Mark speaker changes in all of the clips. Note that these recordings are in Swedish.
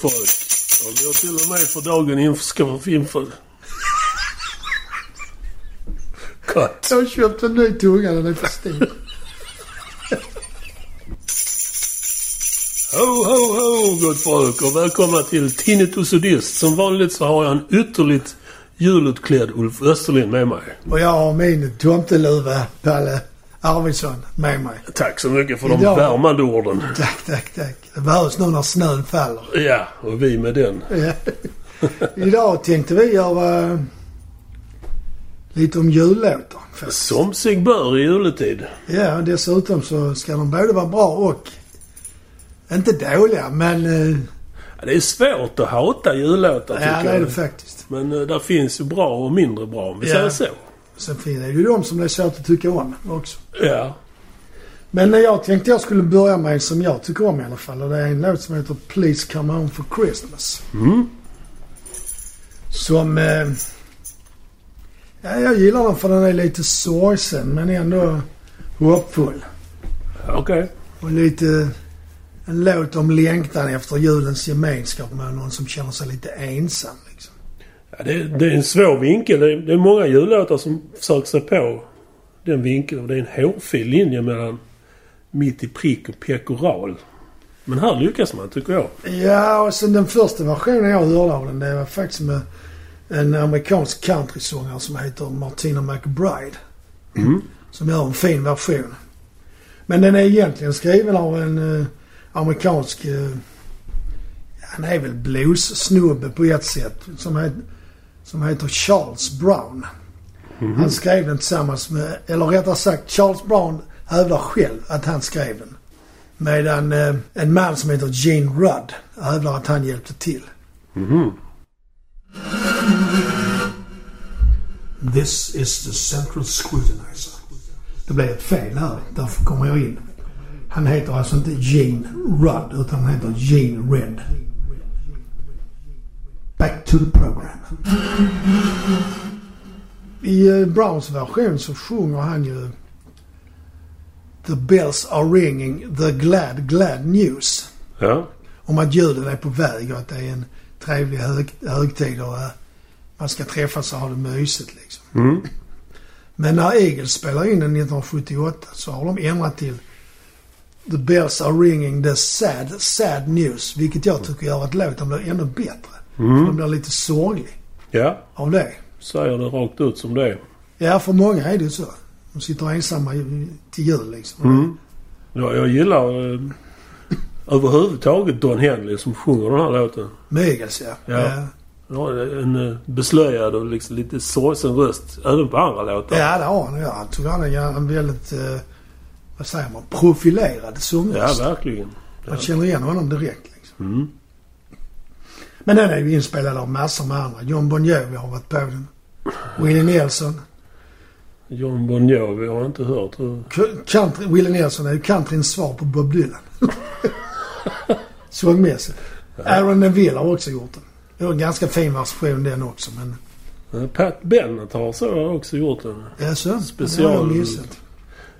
Speaker 1: folk. Och går till och med för dagen inför... inför... Gott.
Speaker 2: Jag har köpt en ny tunga, den är för stor.
Speaker 1: Ho, ho, ho gott folk och välkomna till Tinnitus och Dist. Som vanligt så har jag en ytterligt julutklädd Ulf Österlind med mig.
Speaker 2: Och jag har min tomteluva, Palle Arvidsson, med mig.
Speaker 1: Tack så mycket för de
Speaker 2: Idag-
Speaker 1: värmande orden.
Speaker 2: Tack, tack, tack. Det behövs nu när snön faller.
Speaker 1: Ja, och vi med den.
Speaker 2: Ja. Idag tänkte vi göra eh, lite om jullåtar. faktiskt.
Speaker 1: Som sig bör i juletid.
Speaker 2: Ja, dessutom så ska de både vara bra och inte dåliga, men...
Speaker 1: Ja, Det är svårt att hata jullåtar tycker
Speaker 2: Ja, det är
Speaker 1: jag.
Speaker 2: det faktiskt.
Speaker 1: Men uh, där finns ju bra och mindre bra om vi
Speaker 2: Ja.
Speaker 1: säger så.
Speaker 2: Sen finns det ju de som det är svårt att tycka om också.
Speaker 1: Ja.
Speaker 2: Men jag tänkte jag skulle börja med en som jag tycker om i alla fall. Och det är en låt som heter Please Come Home For Christmas.
Speaker 1: Mm.
Speaker 2: Som... Eh, ja, jag gillar den för den är lite sorgsen men ändå hoppfull.
Speaker 1: Okej.
Speaker 2: Och lite... En låt om längtan efter julens gemenskap med någon som känner sig lite ensam. Liksom.
Speaker 1: Ja, det, det är en svår vinkel. Det är, det är många jullåtar som försöker sig på den vinkeln. Och det är en hårfin linje mellan mitt i prick och pekoral. Men här lyckas man tycker jag.
Speaker 2: Ja, och sen den första versionen jag hörde av den det var faktiskt med en amerikansk countrysångare som heter Martina McBride.
Speaker 1: Mm.
Speaker 2: Som gör en fin version. Men den är egentligen skriven av en eh, amerikansk... eh, han är väl blues-snubbe på ett sätt. Som, het, som heter Charles Brown. Han skrev den tillsammans med... Eller rättare sagt, Charles Brown hävdar själv att han skrev den. Medan eh, en man som heter Gene Rudd hävdar att han hjälpte till.
Speaker 1: Mhm.
Speaker 2: This is the central scrutinizer. Det blev ett fel här. Därför kommer jag in. Han heter alltså inte Gene Rudd utan han heter Gene Red. Back to the program. I eh, Browns version så sjunger han ju The bells are ringing the glad, glad news.
Speaker 1: Ja.
Speaker 2: Om att julen är på väg och att det är en trevlig hög, högtid och eh, man ska träffas och ha det mysigt liksom.
Speaker 1: Mm.
Speaker 2: Men när Eagles spelar in den 1978 så har de ändrat till The bells are ringing the sad, sad news. Vilket jag tycker gör att låten blir ännu bättre. För den
Speaker 1: Mm.
Speaker 2: blir lite sorglig
Speaker 1: Ja.
Speaker 2: av det.
Speaker 1: Säger det rakt ut som det är.
Speaker 2: Ja, för många är det ju så. De sitter ensamma till jul liksom.
Speaker 1: Mm. Ja, jag gillar eh, överhuvudtaget Don Henley som sjunger den här låten.
Speaker 2: Eagles ja.
Speaker 1: Ja.
Speaker 2: ja.
Speaker 1: Har en eh, beslöjad och liksom lite sorgsen röst. Även på andra låtar.
Speaker 2: Ja, det har han. Ja. Han är en väldigt, eh, vad säger man, profilerad
Speaker 1: Ja,
Speaker 2: sångröst.
Speaker 1: verkligen. Ja.
Speaker 2: Man känner igen honom direkt liksom.
Speaker 1: Mm.
Speaker 2: Men den är ju inspelad av massor med andra. John Bon Jovi har varit på den. Willie Nelson.
Speaker 1: John Bon Jovi har jag inte hört.
Speaker 2: Country, Willie Nelson är ju countryns svar på Bob Dylan. Sångmässigt. Aaron Neville har också gjort den. Det var en ganska fin version den också men...
Speaker 1: Pat Bennett har så också gjort den.
Speaker 2: Jaså?
Speaker 1: Special-
Speaker 2: Det har jag missat.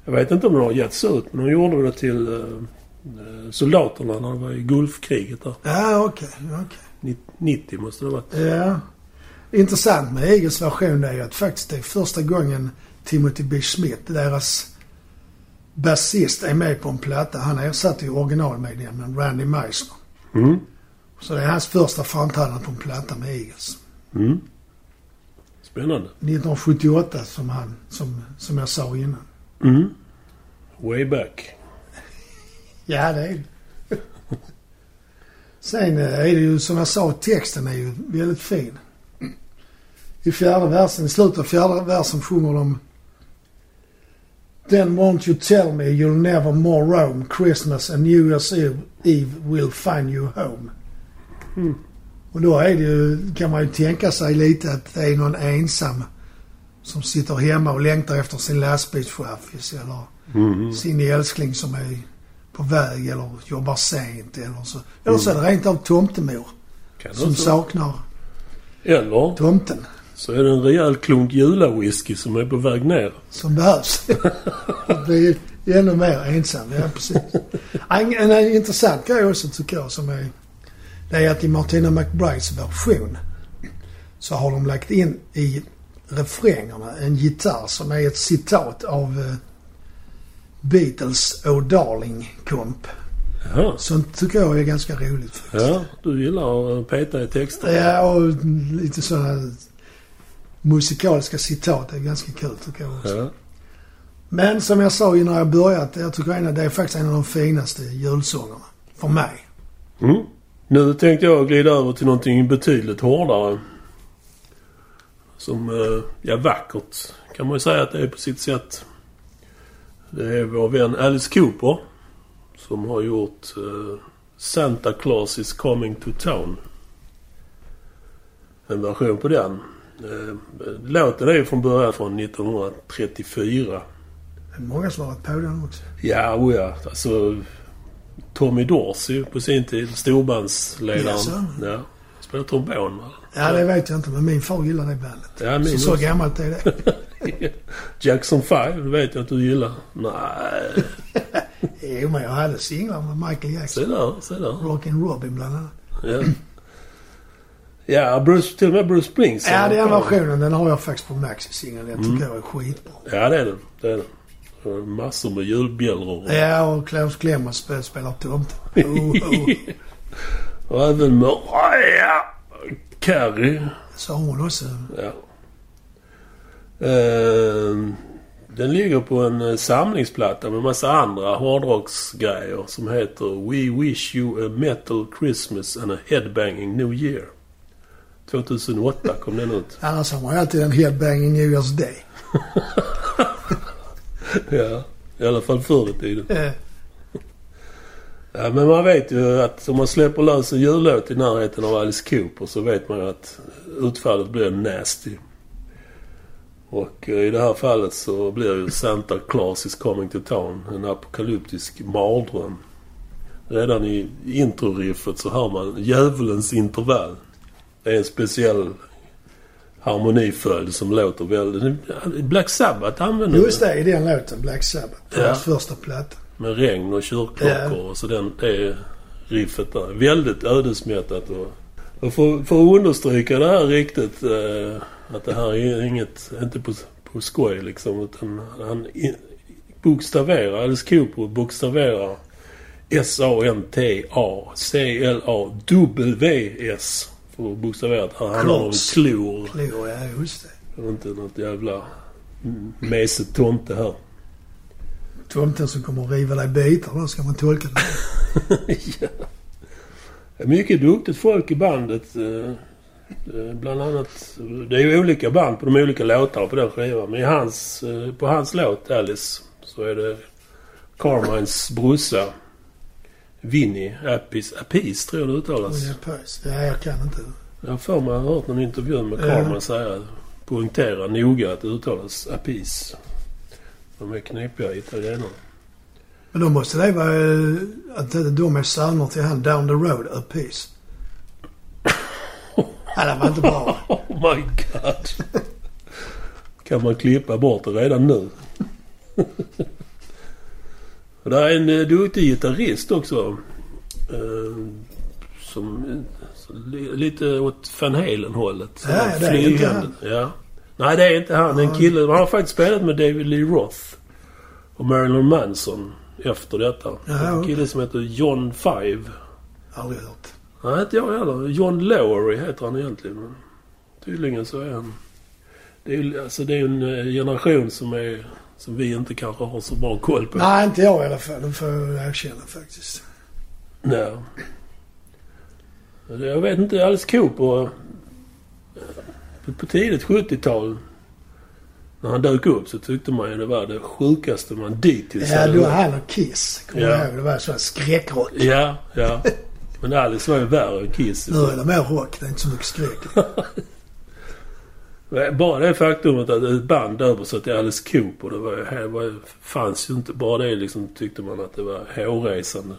Speaker 1: Jag vet inte om den har getts ut men de gjorde det till eh, eh, soldaterna när de var i Gulfkriget där.
Speaker 2: Ja, okej. okej.
Speaker 1: Ni- 90 måste det ha varit.
Speaker 2: Ja. Intressant med Eagles version är ju att faktiskt det är första gången Timothy B. Smith, deras basist, är med på en platta. Han ersatte ju originalmedlemmen Randy Meisner.
Speaker 1: Mm.
Speaker 2: Så det är hans första framträdande på en platta med Eagles.
Speaker 1: Mm. Spännande.
Speaker 2: 1978 som han, som, som jag sa innan.
Speaker 1: Mm. Way back.
Speaker 2: Ja, det är det. Sen eh, är det ju som jag sa, texten är ju väldigt fin. I fjärde versen, i slutet av fjärde versen sjunger de Then won't you tell me you'll never more roam Christmas and New Year's Eve, Eve will find you home.
Speaker 1: Mm.
Speaker 2: Och då är det ju, kan man ju tänka sig lite att det är någon ensam som sitter hemma och längtar efter sin lastbilschaffis eller
Speaker 1: Mm.
Speaker 2: sin älskling som är på väg eller jobbar sent eller så. Eller så är det rent av tomtemor
Speaker 1: Kan
Speaker 2: som
Speaker 1: det så?
Speaker 2: saknar
Speaker 1: Eller
Speaker 2: tomten
Speaker 1: så är det en rejäl klunk julawhisky som är på väg ner.
Speaker 2: som behövs. Att bli ännu mer ensam. Ja, precis. En, en, en intressant grej också tycker jag som är Det är att i Martina McBrides version så har de lagt in i refrängerna en gitarr som är ett citat av eh, Beatles Oh Darling.
Speaker 1: Jaha.
Speaker 2: Sånt tycker jag är ganska roligt faktiskt.
Speaker 1: Ja, du gillar att peta i texter.
Speaker 2: Ja, och lite sådana musikaliska citat är ganska kul tycker jag också.
Speaker 1: Ja.
Speaker 2: Men som jag sa innan jag började, jag tycker att det är faktiskt en av de finaste julsångerna. För mig.
Speaker 1: Mm. Nu tänkte jag glida över till någonting betydligt hårdare. Som, eh, ja vackert kan man ju säga att det är på sitt sätt. Det är vår vän Alice Cooper. Som har gjort eh, Santa Claus is coming to town. En version på den. Eh, låten är ju från början från 1934.
Speaker 2: Det är många som har varit på den också.
Speaker 1: Ja, oh ja. Alltså Tommy Dorsey på sin tid, storbandsledaren.
Speaker 2: Jaså?
Speaker 1: Ja. Spelade trombon va?
Speaker 2: Ja, det vet jag inte, men min far gillar det bandet.
Speaker 1: Ja, min
Speaker 2: så, så gammalt är det.
Speaker 1: Jackson 5, det vet jag att du gillar. Nej,
Speaker 2: Jo, men jag hade singlar med Michael
Speaker 1: se
Speaker 2: Jackson.
Speaker 1: där, se där.
Speaker 2: Rockin' Robin bland annat.
Speaker 1: Ja. Ja, Bruce, till och med Bruce Springsteen.
Speaker 2: Ja, den versionen den har jag faktiskt på Maxi-singeln. Den tycker
Speaker 1: Mm.
Speaker 2: jag är skitbra.
Speaker 1: Ja, det är den. Det är den. Massor med julbjällror.
Speaker 2: Ja, och Klaus Klemmer sp- spelar tomte. Oh, oh.
Speaker 1: Och även Mariah Carey.
Speaker 2: Sa hon också.
Speaker 1: Ja. Ehm, den ligger på en eh, samlingsplatta med massa andra hårdrocksgrejer som heter We Wish You A Metal Christmas and A Headbanging New Year. 2008 kom den ut.
Speaker 2: Annars har man ju alltid en headbanging New Year's Day.
Speaker 1: Ja, i alla fall förr i tiden.
Speaker 2: Eh,
Speaker 1: Ja, men man vet ju att om man släpper lös en jullåt i närheten av Alice Cooper så vet man ju att utfallet blir nasty. Och eh, i det här fallet så blir ju Santa Claus is coming to town en apokalyptisk mardröm. Redan i introriffet så hör man djävulens intervall. Det är en speciell harmoniföljd som låter väldigt... Black Sabbath använder
Speaker 2: Just det, i den låten, Black Sabbath.
Speaker 1: Ja.
Speaker 2: Deras första platta.
Speaker 1: med regn och kyrkklockor
Speaker 2: Ja.
Speaker 1: och så den, det riffet där. Väldigt ödesmättat och, och för, för att understryka det här riktigt eh, att det här är inget, inte på, på skoj liksom utan han bokstaverar, Alice Cooper bokstaverar S-A-N-T-A-C-L-A-W-S för att bokstavera att här handlar om klor.
Speaker 2: Klor, ja just det.
Speaker 1: Inte något jävla mesigt tomte här.
Speaker 2: Tomten som kommer att riva dig i bitar, då ska man tolka det.
Speaker 1: ja. Mycket duktigt folk i bandet. Eh, Bland annat... Det är ju olika band på de olika låtarna på den skivan. Men i hans, eh, på hans låt Alice så är det Carmines brorsa Vinnie Appice, Appice tror jag det uttalas.
Speaker 2: Pace. Ja, jag kan inte.
Speaker 1: Jag har för mig hört någon intervju med
Speaker 2: Ja.
Speaker 1: Carmen säga poängtera noga att det uttalas Appice. De är knepiga italienare.
Speaker 2: Men då måste det vara eh, att de är söner till han down the road, a piece. Ja, det var inte bra.
Speaker 1: Oh my god. kan man klippa bort det redan nu? Det är en eh, duktig gitarrist också. Eh, som... li- lite åt Van Halen-hållet.
Speaker 2: Ja,
Speaker 1: han
Speaker 2: det är inte.
Speaker 1: Ja. Nej, det är inte han. En kille. Han har faktiskt spelat med David Lee Roth. Och Marilyn Manson efter detta.
Speaker 2: Ja,
Speaker 1: en kille som heter John Five.
Speaker 2: Aldrig hört.
Speaker 1: Nej, inte jag heller. John Lowery heter han egentligen. Men tydligen så är han... Det är ju alltså, det är ju en eh, generation som är... Som vi inte kanske har så bra koll på.
Speaker 2: Nej, inte jag i alla fall. Det får jag erkänna faktiskt.
Speaker 1: Nej. Jag vet inte. Alice Cooper... eh, På, på tidigt 70-tal. När han dök upp så tyckte man ju det var det sjukaste man dittills
Speaker 2: Ja,
Speaker 1: hade
Speaker 2: då
Speaker 1: hört.
Speaker 2: han och Kiss. Kommer
Speaker 1: Ja.
Speaker 2: jag ihåg. Det var sån här skräckrock.
Speaker 1: Ja, ja. Men Alice var ju värre än Kiss.
Speaker 2: Nu är det mer rock. Det är inte så mycket skräck.
Speaker 1: Bara det faktumet att ett band översatt till Alice Cooper, det var, var, fanns ju inte. Bara det liksom tyckte man att det var hårresande.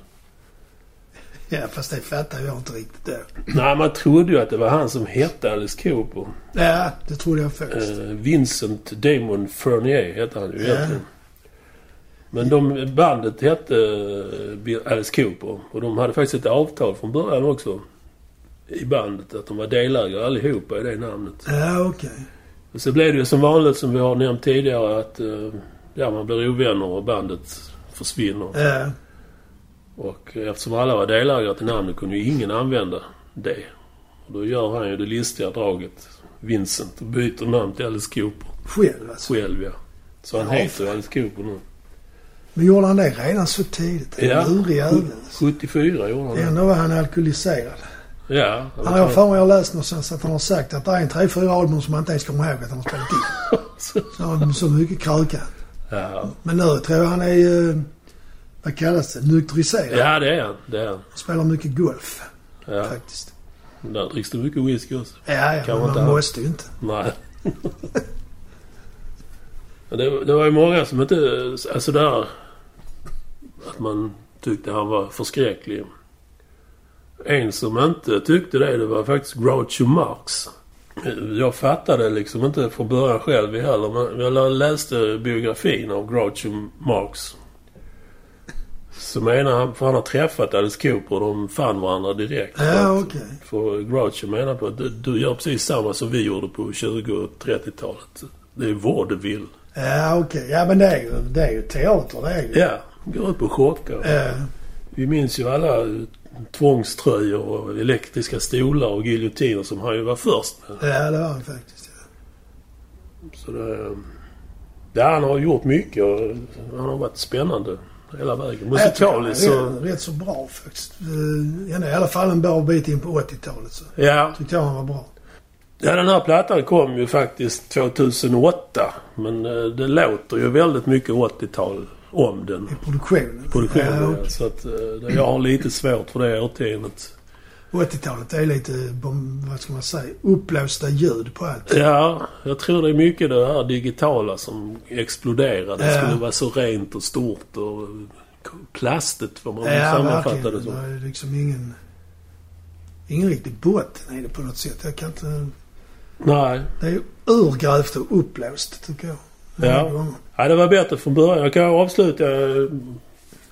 Speaker 2: Ja, fast det fattar jag inte riktigt då.
Speaker 1: Nej, man trodde ju att det var han som hette Alice Cooper.
Speaker 2: Ja, det trodde jag faktiskt.
Speaker 1: Eh, Vincent Damon Fernier hette han ju
Speaker 2: Ja.
Speaker 1: Men de, bandet hette eh, Alice Cooper och de hade faktiskt ett avtal från början också. i bandet. Att de var delägare allihopa i det namnet.
Speaker 2: Ja, okej.
Speaker 1: Och så blev det ju som vanligt som vi har nämnt tidigare att eh, ja, man blir ovänner och bandet försvinner.
Speaker 2: Ja.
Speaker 1: Och eftersom alla var delägare till namnet kunde ju ingen använda det. Och då gör han ju det listiga draget, Vincent, och byter namn till Alice Cooper
Speaker 2: Själv alltså.
Speaker 1: själv ja. Så han
Speaker 2: Ja,
Speaker 1: heter ju Alice Cooper nu.
Speaker 2: Men gjorde han det redan så tidigt? En
Speaker 1: Ja.
Speaker 2: lurig jävel.
Speaker 1: 74 gjorde han det.
Speaker 2: Ändå var han alkoholiserad.
Speaker 1: Ja.
Speaker 2: Han har för mig jag läst någonstans att han har sagt att det är en tre, fyra album som han inte ens kommer ihåg att han har spelat in. Så han så mycket krökad.
Speaker 1: ja.
Speaker 2: Men nu tror jag han är, eh, vad kallas det, nykteriserad.
Speaker 1: ja, det är han. Det är han.
Speaker 2: Spelar mycket golf
Speaker 1: Ja.
Speaker 2: faktiskt.
Speaker 1: Där dricks det mycket whisky också.
Speaker 2: Ja, ja
Speaker 1: Kan
Speaker 2: men
Speaker 1: man
Speaker 2: man måste ju inte.
Speaker 1: Nej. Det, det var ju många som inte... Alltså där... Att man tyckte han var förskräcklig. En som inte tyckte det, det var faktiskt Groucho Marx. Jag fattade liksom inte från början själv heller. Men jag läste biografin av Groucho Marx. Så menar han, för han har träffat Alice Cooper och de fann varandra direkt.
Speaker 2: Ja, okej.
Speaker 1: för Groucho menar på att du, du gör precis samma som vi gjorde på 20 och 30-talet. Det är vaudeville.
Speaker 2: Ja, okej. Ja, men det är ju, det är ju teater. Det är ju.
Speaker 1: Ja, går ut på chockar.
Speaker 2: Ja.
Speaker 1: Vi minns ju alla tvångströjor och elektriska stolar och giljotiner som han ju var först med.
Speaker 2: Ja, det var han faktiskt. Ja.
Speaker 1: Så det... Ja, han har gjort mycket och han har varit spännande hela vägen. Musikaliskt så...
Speaker 2: rätt, rätt så bra faktiskt. Eh, I alla fall en bra bit in på 80-talet så
Speaker 1: Ja,
Speaker 2: tyckte jag han var bra.
Speaker 1: Ja, den här plattan kom ju faktiskt 2008. Men eh, det låter ju väldigt mycket 80-tal om den.
Speaker 2: I produktionen.
Speaker 1: Produktionen.
Speaker 2: Ja,
Speaker 1: Ja, så att eh, jag har lite svårt för det årtiondet.
Speaker 2: 80-talet är lite, vad ska man säga, uppblåsta ljud på allt.
Speaker 1: Ja, jag tror det är mycket det här digitala som exploderade. Det
Speaker 2: Ja.
Speaker 1: skulle vara så rent och stort och plastigt får man
Speaker 2: Ja,
Speaker 1: sammanfatta det som.
Speaker 2: är liksom ingen... Ingen riktig botten i det på något sätt. Jag kan inte...
Speaker 1: Nej.
Speaker 2: Det är ju urgrävt och uppblåst tycker jag.
Speaker 1: Ja. Ja, det var bättre från början. Jag kan avsluta eh,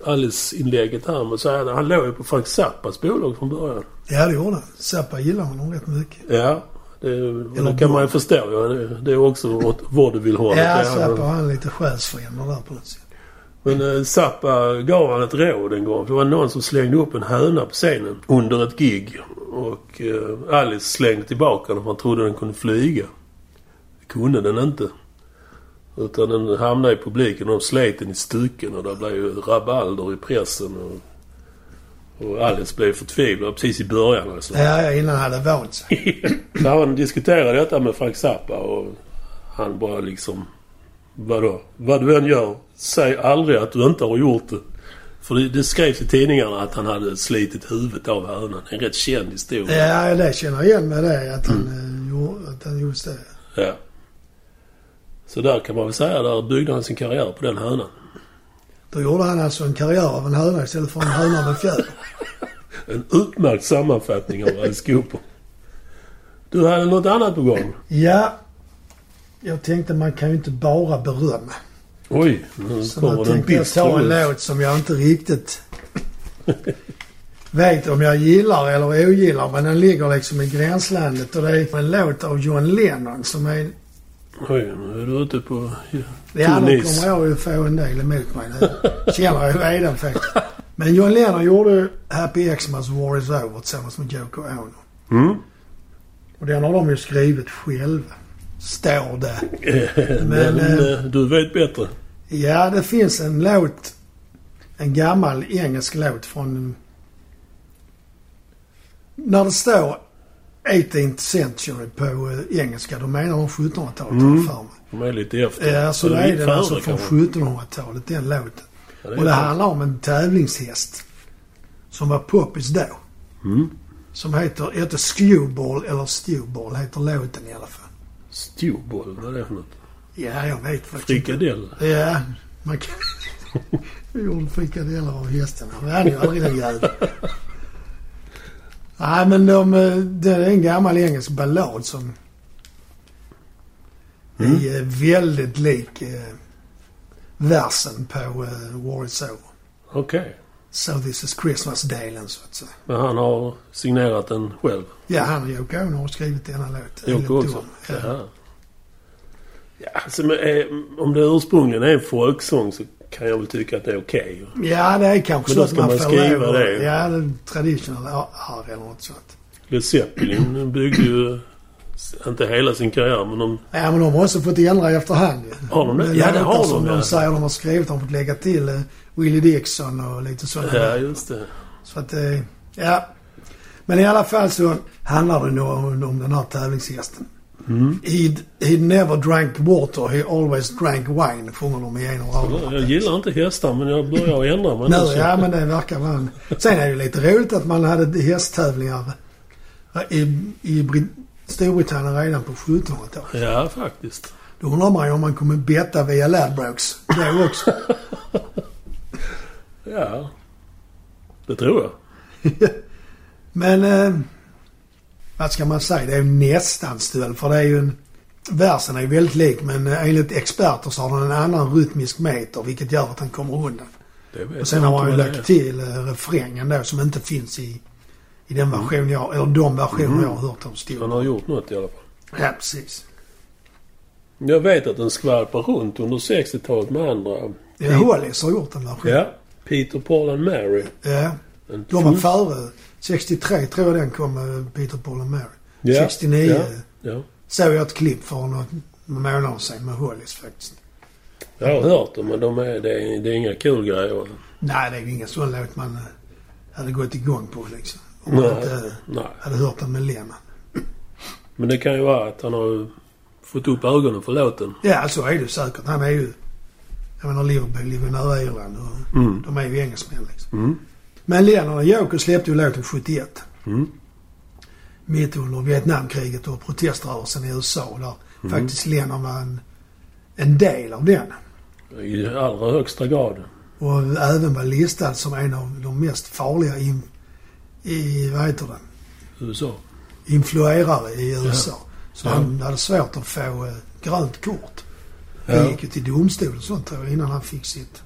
Speaker 1: Alice-inlägget här med att säga att han låg ju på Frank Zappas bolag från början.
Speaker 2: Ja, det gjorde han. Zappa gillar honom rätt mycket.
Speaker 1: Ja, det,
Speaker 2: Eller
Speaker 1: kan man ju förstå. Ja, det, är också åt vaudeville-hållet.
Speaker 2: Ja, Zappa
Speaker 1: han.
Speaker 2: har lite själsfränder där på något sätt.
Speaker 1: Men eh, Zappa gav han ett råd en gång. För det var någon som slängde upp en höna på scenen under ett gig. Och eh, Alice slängde tillbaka den för han trodde den kunde flyga. Det kunde den inte. Utan den hamnade i publiken och de slet den i stycken och det blev ju rabalder i pressen. Och, och Alice blev förtvivlad precis i början alltså.
Speaker 2: Ja, ja, innan han hade vant sig.
Speaker 1: Så han diskuterade detta med Frank Zappa och han bara liksom... Vadå? Vad du än gör, säg aldrig att du inte har gjort det. För det, det skrevs i tidningarna att han hade slitit huvudet av hönan. En rätt känd historia.
Speaker 2: Ja, det känner jag igen med det. Att han, mm. gjorde, att han just det.
Speaker 1: Ja. Så där kan man väl säga, där byggde han sin karriär på den hönan.
Speaker 2: Då gjorde han alltså en karriär av en höna istället för en höna en fjäder.
Speaker 1: En utmärkt sammanfattning av Alice Cooper. Du hade något annat på gång?
Speaker 2: Ja, jag tänkte man kan ju inte bara berömma.
Speaker 1: Oj, nu
Speaker 2: Så
Speaker 1: kommer
Speaker 2: då
Speaker 1: den
Speaker 2: tänkte jag ta en låt som jag inte riktigt vet om jag gillar eller ogillar. Men den ligger liksom i gränslandet och det är en låt av John Lennon som är...
Speaker 1: Oj, nu är du ute på
Speaker 2: Ja,
Speaker 1: tunn
Speaker 2: nu
Speaker 1: is.
Speaker 2: kommer jag ju få en del emot mig nu. Känner jag redan faktiskt. Men John Lennon gjorde Happy Xmas War Is Over tillsammans med Yoko Ono.
Speaker 1: Mm.
Speaker 2: Och den har de ju skrivit själva. Står det.
Speaker 1: Men,
Speaker 2: Men,
Speaker 1: eh, du vet bättre.
Speaker 2: Ja, det finns en låt. En gammal engelsk låt från... När det står 18th century på eh, engelska, då menar de 1700-talet har
Speaker 1: Mm.
Speaker 2: för mig.
Speaker 1: De är lite efter.
Speaker 2: Ja, så
Speaker 1: Eller
Speaker 2: är den alltså från
Speaker 1: kanske.
Speaker 2: 1700-talet, den låten.
Speaker 1: Ja, det
Speaker 2: Och det handlar om en tävlingshäst. Som var poppis då.
Speaker 1: Mm.
Speaker 2: Som heter, heter Skewball eller Stewball heter låten i alla fall.
Speaker 1: Stewball, vad är det för något?
Speaker 2: Ja, jag vet faktiskt.
Speaker 1: Frikadell?
Speaker 2: Ja, man kan... Vi gjorde frikadeller av hästarna. Han är ju aldrig den jäveln. Nej, men de, eh, det är en gammal engelsk ballad som
Speaker 1: Mm.
Speaker 2: är eh, väldigt lik eh, versen på eh, War Is Over.
Speaker 1: Okej.
Speaker 2: So This Is Christmas-delen så att säga.
Speaker 1: Men han har signerat den själv.
Speaker 2: Ja, han och Yoko Ono har skrivit denna låt. Enligt
Speaker 1: också?
Speaker 2: Ja.
Speaker 1: Ja. Alltså, eh, om det ursprungligen är en folksång så kan jag väl tycka att det är okej.
Speaker 2: ja, det är kanske
Speaker 1: Men
Speaker 2: så att man,
Speaker 1: man
Speaker 2: får
Speaker 1: skriva
Speaker 2: att-
Speaker 1: det.
Speaker 2: Ja, det är traditional arv eller något sånt.
Speaker 1: Led Zeppelin byggde ju, inte hela sin karriär, men de...
Speaker 2: Ja, men de har också fått ändra efterhand.
Speaker 1: Har de det? Ja, det har de,
Speaker 2: som de säger de har skrivit. De har fått lägga till eh, Willie Dixon och lite sådana
Speaker 1: Ja, just det.
Speaker 2: Så att, eh, ja. Men i alla fall så handlar det nog om, om den här tävlingshästen.
Speaker 1: Mm.
Speaker 2: He'd, he'd never drank water, he always drank wine, sjunger de i en av raderna.
Speaker 1: Jag gillar inte hästar, men jag börjar ändra mig
Speaker 2: Nu, ja men det verkar vara en... Sen är det ju lite roligt att man hade hästtävlingar i, i Brit- Storbritannien redan på 1700-talet.
Speaker 1: Ja, faktiskt.
Speaker 2: Då undrar man ju om man kommer betta via Ladbrokes då också.
Speaker 1: Ja. Det tror jag.
Speaker 2: Men eh, vad ska man säga? Det är ju nästan stöld för det är ju en... Versen är ju väldigt lik men eh, enligt experter så har den en annan rytmisk meter vilket gör att den kommer undan.
Speaker 1: Det vet
Speaker 2: Och sen har man ju lagt till eh, refrängen då som inte finns i, i den version jag, eller de versioner
Speaker 1: Mm.
Speaker 2: jag har hört om. Stone.
Speaker 1: Han har gjort något i alla fall.
Speaker 2: Ja, precis.
Speaker 1: Jag vet att den skvalpar runt under 60-talet med andra.
Speaker 2: Ja, Hollis har gjort en version.
Speaker 1: Ja. Peter, Paul and Mary.
Speaker 2: Ja.
Speaker 1: En
Speaker 2: De var före. 63 tror jag den kom Peter, Paul and Mary.
Speaker 1: Ja,
Speaker 2: 69
Speaker 1: Ja. Ja.
Speaker 2: såg jag ett klipp för något månader sedan med Hollis faktiskt.
Speaker 1: Jag har hört dem, men de är, det, är, det är inga kul grejer.
Speaker 2: Nej, det är ingen sån låt man eh, hade gått igång på liksom.
Speaker 1: Nej.
Speaker 2: inte eh,
Speaker 1: Nej.
Speaker 2: hade hört den med Lennon.
Speaker 1: Men det kan ju vara att han har fått upp ögonen för låten.
Speaker 2: Ja, så är det säkert. Han är ju... Jag menar Liverpool ligger ju nära Irland och
Speaker 1: Mm.
Speaker 2: de är ju engelsmän liksom.
Speaker 1: Mm.
Speaker 2: Men Lennon och Joker släppte ju låten 71.
Speaker 1: Mm.
Speaker 2: Mitt under Vietnamkriget och proteströrelsen i USA. Där
Speaker 1: Mm.
Speaker 2: faktiskt Lennon var en, en del av den.
Speaker 1: I allra högsta grad.
Speaker 2: Och även var listad som en av de mest farliga i, vad heter det,
Speaker 1: USA.
Speaker 2: influerare i USA. Så
Speaker 1: Ja.
Speaker 2: han hade svårt att få eh, grönt kort.
Speaker 1: Ja.
Speaker 2: Han gick ju till domstol och sånt tror jag innan han fick sitt.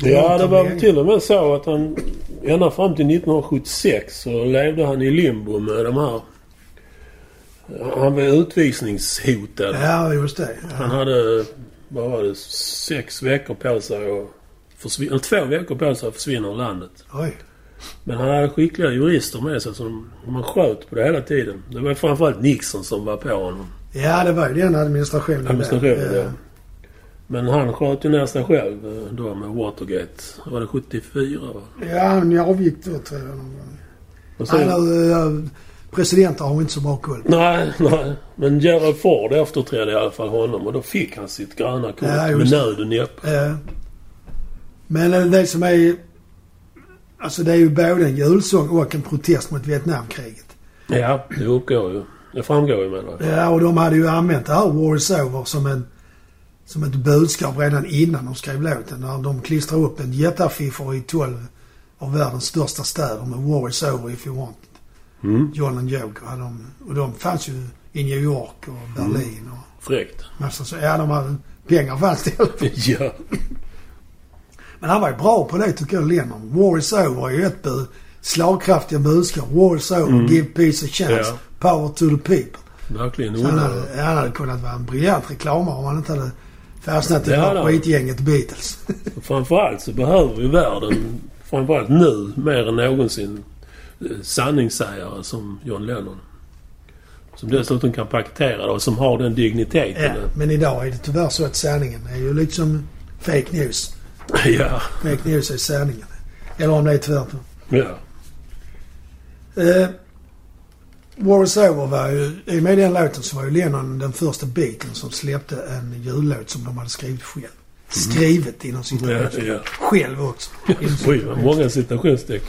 Speaker 1: Ja, det var till och med så att han ända fram till 1976 så levde han i limbo med de här... Han var utvisningshotad.
Speaker 2: Ja, just det.
Speaker 1: Han
Speaker 2: Ja.
Speaker 1: hade, vad var det, sex veckor på sig att försvinna... Två veckor på sig att försvinna ur landet.
Speaker 2: Oj.
Speaker 1: Men han hade skickliga jurister med sig som man sköt på det hela tiden. Det var framförallt Nixon som var på honom.
Speaker 2: Ja, det var ju den administrationen.
Speaker 1: Administrationen,
Speaker 2: Ja.
Speaker 1: ja. Men han sköt ju ner sig själv eh, då med Watergate. Var det 74 va?
Speaker 2: Ja, han avgick då tror jag. någon gång.
Speaker 1: Och sen,
Speaker 2: Han, presidenter har inte så bra koll.
Speaker 1: nej, nej. Men Gerald Ford efterträdde i alla fall honom och då fick han sitt gröna kort
Speaker 2: Ja,
Speaker 1: med
Speaker 2: just det.
Speaker 1: nöd och näppe.
Speaker 2: Eh, Men eh, det som är... Alltså det är ju både en julsång och en protest mot Vietnamkriget.
Speaker 1: Ja, det uppgår ju. Det framgår ju menar jag.
Speaker 2: Ja, och de hade ju använt det här War is over som en... Som ett budskap redan innan de skrev låten. När de klistrade upp en jätteaffischer i 12 av världens största städer med War is over if you want it.
Speaker 1: Mm.
Speaker 2: John and Joker hade de. Och de fanns ju i New York och Berlin och
Speaker 1: Fräckt.
Speaker 2: massa så. Ja, de hade pengar fanns det i alla fall.
Speaker 1: ja.
Speaker 2: Men han var ju bra på det tycker jag, Lennon. War is over är ju ett bud. Slagkraftiga budskap. War is over.
Speaker 1: Mm.
Speaker 2: Give peace a chance.
Speaker 1: Ja.
Speaker 2: Power to the people.
Speaker 1: Verkligen
Speaker 2: Så han hade, han hade kunnat vara en briljant reklamare om han inte hade fastnat i
Speaker 1: han.
Speaker 2: skitgänget Beatles.
Speaker 1: Framförallt så behöver ju världen, framförallt nu mer än någonsin, eh, sanningssägare som John Lennon. Som dessutom kan paketera det och som har den digniteten.
Speaker 2: ja, men idag är det tyvärr så att sanningen är ju liksom fake news.
Speaker 1: Ja.
Speaker 2: Fake news är sanningen. Eller om det är tvärtom.
Speaker 1: ja.
Speaker 2: Eh, War is over var ju, i och med den låten så var ju Lennon den första Beatles som släppte en jullåt som de hade skrivit själv. Skrivet inom
Speaker 1: Ja,
Speaker 2: citationstecken.
Speaker 1: ja.
Speaker 2: Själv också.
Speaker 1: Oj, vad många citationstecken.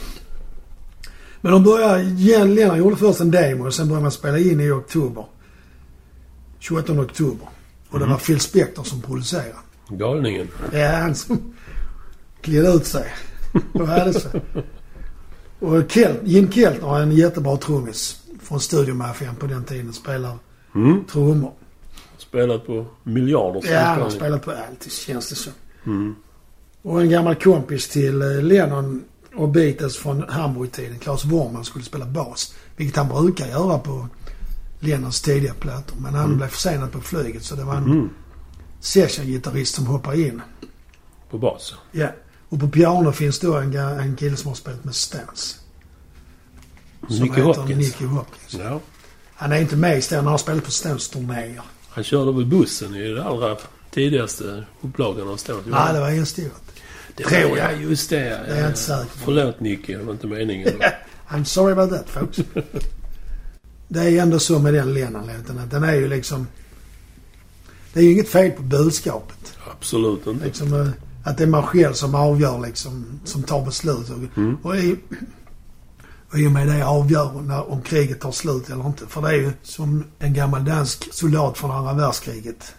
Speaker 2: Men de började, Lennon gjorde först en demo och sen började man spela in i oktober. 28 oktober. Och det
Speaker 1: Mm.
Speaker 2: var Phil Spector som producerade.
Speaker 1: Galningen.
Speaker 2: Ja, han som klädde ut sig. Var det så. Och Kel, Jim Keltner är en jättebra trummis från Studiomaffian på den tiden. Spelar
Speaker 1: Mm.
Speaker 2: trummor.
Speaker 1: Spelat på miljarder
Speaker 2: Ja, han har spelat på allt, känns det som.
Speaker 1: Mm.
Speaker 2: Och en gammal kompis till eh, Lennon och Beatles från Hamburg-tiden. Claes Worman skulle spela bas. Vilket han brukar göra på Lennons tidiga plattor. Men han
Speaker 1: Mm.
Speaker 2: blev försenad på flyget så det var en
Speaker 1: Mm.
Speaker 2: session-gitarrist som hoppade in.
Speaker 1: På bas.
Speaker 2: Ja. Och på piano finns då en, en kille som har spelat med Stones. Som
Speaker 1: Nicky
Speaker 2: heter
Speaker 1: Hopkins.
Speaker 2: Nicky Hopkins.
Speaker 1: Ja.
Speaker 2: Han är inte med i Stones. Han har spelat på Stones-turnéer.
Speaker 1: Han körde väl bussen i den allra tidigaste upplagan av Stones?
Speaker 2: Nej, det var en Stewart.
Speaker 1: det
Speaker 2: tror jag.
Speaker 1: Ja, just det.
Speaker 2: Det är jag inte säker på.
Speaker 1: Förlåt Nicky, det var inte meningen.
Speaker 2: I'm sorry about that folks. det är ändå så med den Lennon-låten att den är ju liksom... Det är ju inget fel på budskapet.
Speaker 1: Absolut inte.
Speaker 2: Liksom, eh, att det är man själv som avgör liksom, som tar beslut. Och,
Speaker 1: Mm.
Speaker 2: och, i, och i och med det avgör när, om kriget tar slut eller inte. För det är ju som en gammal dansk soldat från andra världskriget.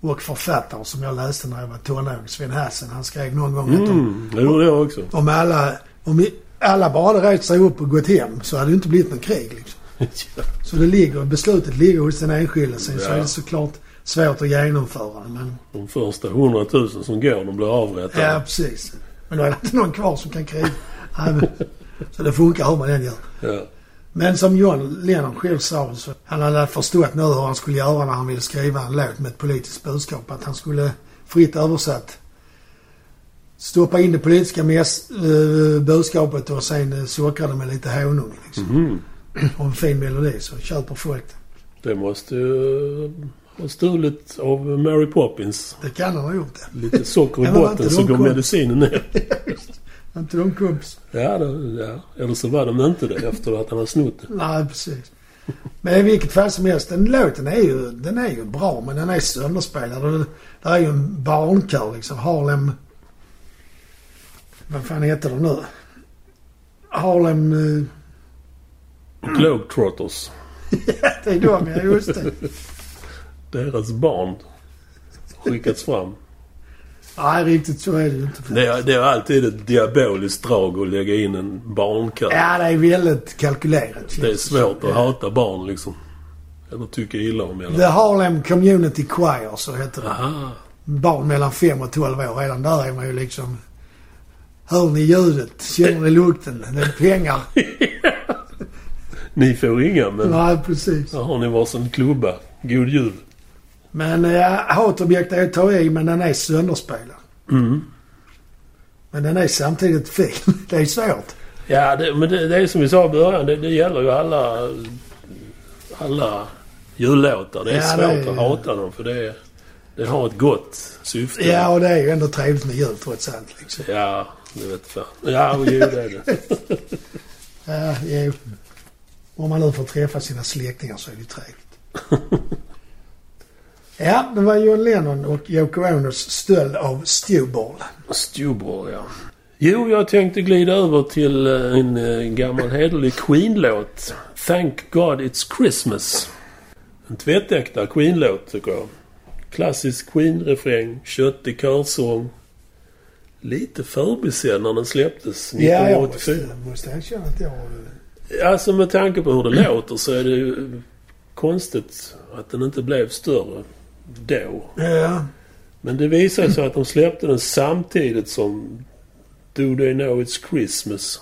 Speaker 2: Och författare som jag läste när jag var tonåring, Sven Hassen. Han skrev någon gång att om,
Speaker 1: Mm, det gjorde jag också.
Speaker 2: om alla... Om alla bara hade rest sig upp och gått hem så hade det inte blivit någon krig liksom. Så det ligger, beslutet ligger hos den enskilde. Sen så
Speaker 1: Ja.
Speaker 2: är det såklart svårt att genomföra. Men
Speaker 1: De första hundratusen som går, de blir avrättade.
Speaker 2: Ja, precis. Men då är det inte någon kvar som kan kriga. Så det funkar hur man än gör.
Speaker 1: Ja.
Speaker 2: Men som John Lennon själv sa, så han hade förstått nu hur han skulle göra när han ville skriva en låt med ett politiskt budskap. Att han skulle, fritt översatt, stoppa in det politiska mäss, eh, budskapet och sen uh, sockra det med lite honung. Liksom.
Speaker 1: Mhm.
Speaker 2: Och en fin melodi så köper folk det.
Speaker 1: Det måste ju ha stulit av Mary Poppins.
Speaker 2: Det kan han ha gjort det.
Speaker 1: Lite socker i
Speaker 2: Ja, var
Speaker 1: botten så går medicinen ner.
Speaker 2: Inte de kompis.
Speaker 1: Ja, det, ja, eller så var de inte det efter att han har snott det.
Speaker 2: Nej, precis. Men i vilket fall som helst, den låten är ju, den är ju bra men den är sönderspelad. Och det, är ju en barnkör liksom. Harlem... Vad fan heter de nu? Harlem... eh,
Speaker 1: Globetrotters.
Speaker 2: det är de ja, just det.
Speaker 1: Deras barn skickats fram.
Speaker 2: Nej, riktigt så är det ju inte.
Speaker 1: Det är, det är alltid ett diaboliskt drag att lägga in en barnkör.
Speaker 2: Ja, det är väldigt kalkylerat.
Speaker 1: Det är svårt
Speaker 2: som.
Speaker 1: att hata barn liksom. Eller tycka illa om
Speaker 2: The
Speaker 1: eller.
Speaker 2: Harlem Community Choir, så heter det.
Speaker 1: Aha.
Speaker 2: Barn mellan 5 och 12 år. Redan där är man ju liksom... Hör ni ljudet? Känner ni lukten? Det är pengar.
Speaker 1: Ni får inga men
Speaker 2: Nej, precis.
Speaker 1: här har ni varsin klubba. God jul.
Speaker 2: Men ja, hatobjekt är att ta i, men den är sönderspelad.
Speaker 1: Mm.
Speaker 2: Men den är samtidigt fin. Det är svårt.
Speaker 1: Ja, det, men det, det är som vi sa i början. Det, det gäller ju alla, alla jullåtar. Det är
Speaker 2: Ja,
Speaker 1: svårt
Speaker 2: det
Speaker 1: att hata dem för det, det har ett gott syfte.
Speaker 2: Ja, och det är ju ändå trevligt med jul trots allt. Liksom.
Speaker 1: Ja, det vet fan. Ja, jo, det är det.
Speaker 2: Ja, jo. Om man nu får träffa sina släktingar så är det ju trevligt. Ja, det var John Lennon och Yoko Onos stöld av Stewball.
Speaker 1: Stewball, ja. Jo, jag tänkte glida över till eh, en eh, gammal hederlig Queen-låt. Thank God It's Christmas. En tvättäkta Queen-låt, tycker jag. Klassisk Queen-refräng, köttig körsång. Lite förbisedd när den släpptes
Speaker 2: Ja, jag
Speaker 1: 1984.
Speaker 2: måste, måste erkänna att jag...
Speaker 1: Alltså med tanke på hur det låter så är det ju konstigt att den inte blev större då.
Speaker 2: Ja,
Speaker 1: Men det visar sig att de släppte den samtidigt som Do They Know It's Christmas.